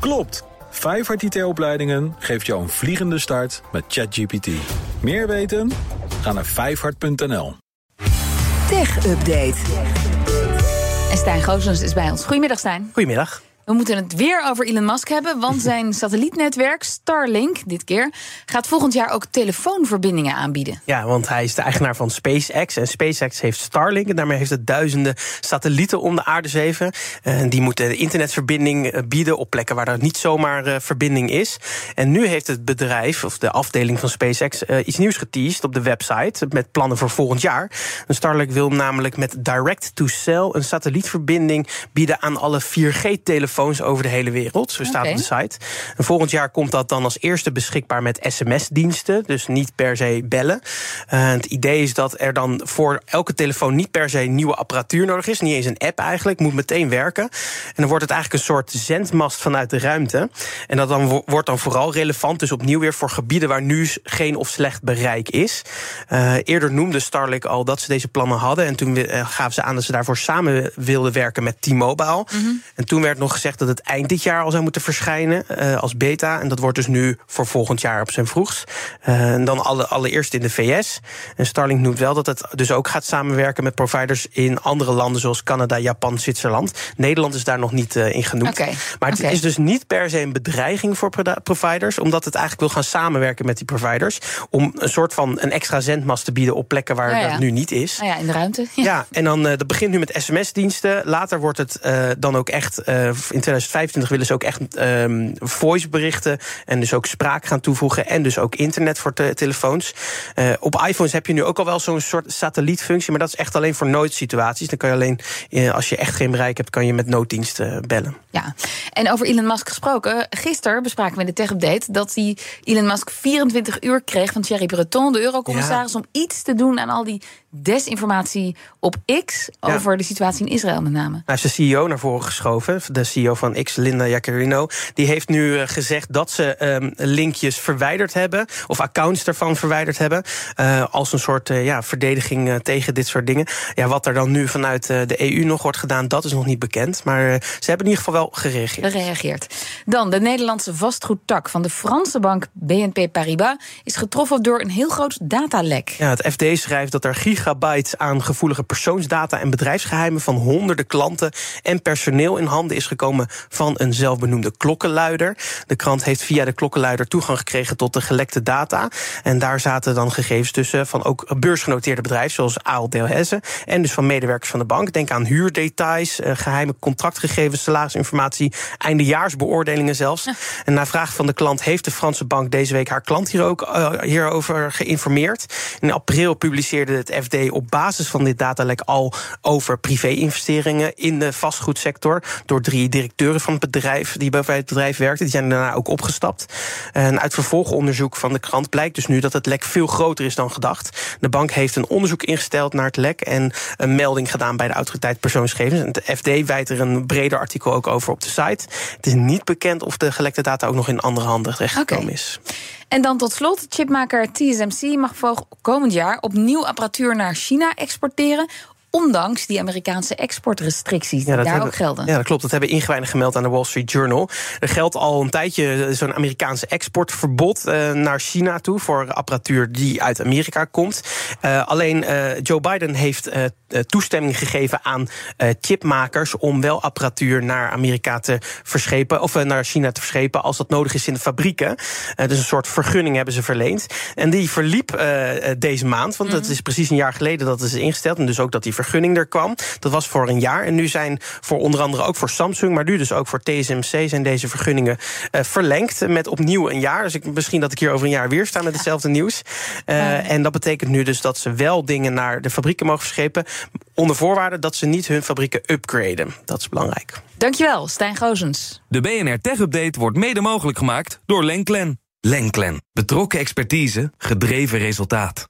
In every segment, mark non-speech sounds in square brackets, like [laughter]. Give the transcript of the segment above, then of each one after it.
Klopt! Vijfhart IT-opleidingen geeft jou een vliegende start met ChatGPT. Meer weten? Ga naar vijfhart.nl. Tech Update. En Stijn Goosens is bij ons. Goedemiddag, Stijn. Goedemiddag. We moeten het weer over Elon Musk hebben, want zijn [laughs] satellietnetwerk Starlink, dit keer, gaat volgend jaar ook telefoonverbindingen aanbieden. Ja, want hij is de eigenaar van SpaceX. En SpaceX heeft Starlink. En daarmee heeft het duizenden satellieten om de aarde zeven. En die moeten internetverbinding eh, bieden op plekken waar er niet zomaar uh, verbinding is. En nu heeft het bedrijf, of de afdeling van SpaceX, uh, iets nieuws geteased op de website. Met plannen voor volgend jaar. En Starlink wil namelijk met direct-to-cell een satellietverbinding bieden aan alle 4G-telefoons over de hele wereld. Zo staat okay. op de site. En volgend jaar komt dat dan als eerste beschikbaar met sms-diensten. Dus niet per se bellen. Uh, het idee is dat er dan voor elke telefoon niet per se nieuwe apparatuur nodig is. Niet eens een app eigenlijk. Moet meteen werken. En dan wordt het eigenlijk een soort zendmast vanuit de ruimte. En dat dan wordt dan vooral relevant. Dus opnieuw weer voor gebieden waar nu geen of slecht bereik is. Uh, eerder noemde Starlink al dat ze deze plannen hadden. En toen uh, gaven ze aan dat ze daarvoor samen wilden werken met T-Mobile. Mm -hmm. En toen werd nog gezegd dat het eind dit jaar al zou moeten verschijnen uh, als beta. En dat wordt dus nu voor volgend jaar op zijn vroegst. Uh, en dan alle, allereerst in de VS. En Starlink noemt wel dat het dus ook gaat samenwerken met providers in andere landen zoals Canada, Japan, Zwitserland. Nederland is daar nog niet uh, in genoemd. Okay. Maar het okay. is dus niet per se een bedreiging voor providers, omdat het eigenlijk wil gaan samenwerken met die providers. Om een soort van een extra zendmast te bieden op plekken waar ja, ja. dat nu niet is. Nou ja, in de ruimte. Ja, ja en dan dat begint nu met sms-diensten. Later wordt het dan ook echt in 2025 willen ze ook echt um, voiceberichten en dus ook spraak gaan toevoegen en dus ook internet voor te telefoons. Uh, op iPhones heb je nu ook al wel zo'n soort satellietfunctie, maar dat is echt alleen voor noodsituaties. Dan kan je alleen, uh, als je echt geen bereik hebt, kan je met nooddiensten uh, bellen. Ja, en over Elon Musk gesproken. Gisteren bespraken we in de tech-update dat hij Elon Musk 24 uur kreeg van Thierry Breton, de eurocommissaris, ja. om iets te doen aan al die desinformatie op X over ja. de situatie in Israël met name. Hij heeft de CEO naar voren geschoven, de CEO van X, Linda Jaccarino. Die heeft nu uh, gezegd dat ze um, linkjes verwijderd hebben, of accounts daarvan verwijderd hebben, uh, als een soort uh, ja, verdediging tegen dit soort dingen. Ja, wat er dan nu vanuit de EU nog wordt gedaan, dat is nog niet bekend. Maar ze hebben in ieder geval wel gereageerd. Gereageerd. Dan, de Nederlandse vastgoedtak van de Franse bank BNP Paribas is getroffen door een heel groot datalek. Ja, het FD schrijft dat er gigabytes aan gevoelige persoonsdata en bedrijfsgeheimen van honderden klanten en personeel in handen is gekomen van een zelfbenoemde klokkenluider. De krant heeft via de klokkenluider toegang gekregen tot de gelekte data. En daar zaten dan gegevens tussen van ook beursgenoteerde bedrijven zoals Delhaize en dus van medewerkers van de bank. Denk aan huurdetails, geheime contractgegevens, salarisinformatie, eindejaarsbeoordelingen zelfs. Ja. En na vraag van de klant heeft de Franse bank deze week haar klant hier ook, uh, hierover geïnformeerd. In april publiceerde het FD op basis van dit datalek al over privé-investeringen in de vastgoedsector door drie directeuren van het bedrijf die bij het bedrijf werkten. Die zijn daarna ook opgestapt. En uit vervolgonderzoek van de krant blijkt dus nu dat het lek veel groter is dan gedacht. De bank heeft een onderzoek ingesteld naar het lek en een melding gedaan bij de autoriteit persoonsgegevens. En de FD wijt er een breder artikel ook over op de site. Het is niet bekend of de gelekte data ook nog in andere handen terechtgekomen okay. is. En dan tot slot, chipmaker TSMC mag komend jaar opnieuw apparatuur naar China exporteren ondanks die Amerikaanse exportrestricties die ja, daar hebben, ook gelden. Ja, dat klopt. Dat hebben ingewijden gemeld aan de Wall Street Journal. Er geldt al een tijdje zo'n Amerikaanse exportverbod uh, naar China toe voor apparatuur die uit Amerika komt. Uh, alleen uh, Joe Biden heeft toestemming gegeven aan chipmakers om wel apparatuur naar Amerika te verschepen of naar China te verschepen als dat nodig is in de fabrieken. dus een soort vergunning hebben ze verleend. En die verliep deze maand, want mm -hmm. dat is precies een jaar geleden dat is ingesteld en dus ook dat die vergunning er kwam. Dat was voor een jaar. En nu zijn voor onder andere ook voor Samsung, maar nu dus ook voor TSMC zijn deze vergunningen verlengd met opnieuw een jaar. Dus ik, misschien dat ik hier over een jaar weer sta met hetzelfde nieuws. En dat betekent nu dus dat ze wel dingen naar de fabrieken mogen verschepen. Onder voorwaarde dat ze niet hun fabrieken upgraden. Dat is belangrijk. Dankjewel, Stijn Gozens. De BNR Tech Update wordt mede mogelijk gemaakt door Lenklen. Lenklen. Betrokken expertise, gedreven resultaat.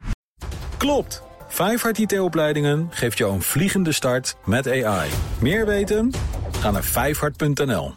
Klopt. Vijfhart IT-opleidingen geeft jou een vliegende start met AI. Meer weten? Ga naar vijfhart.nl.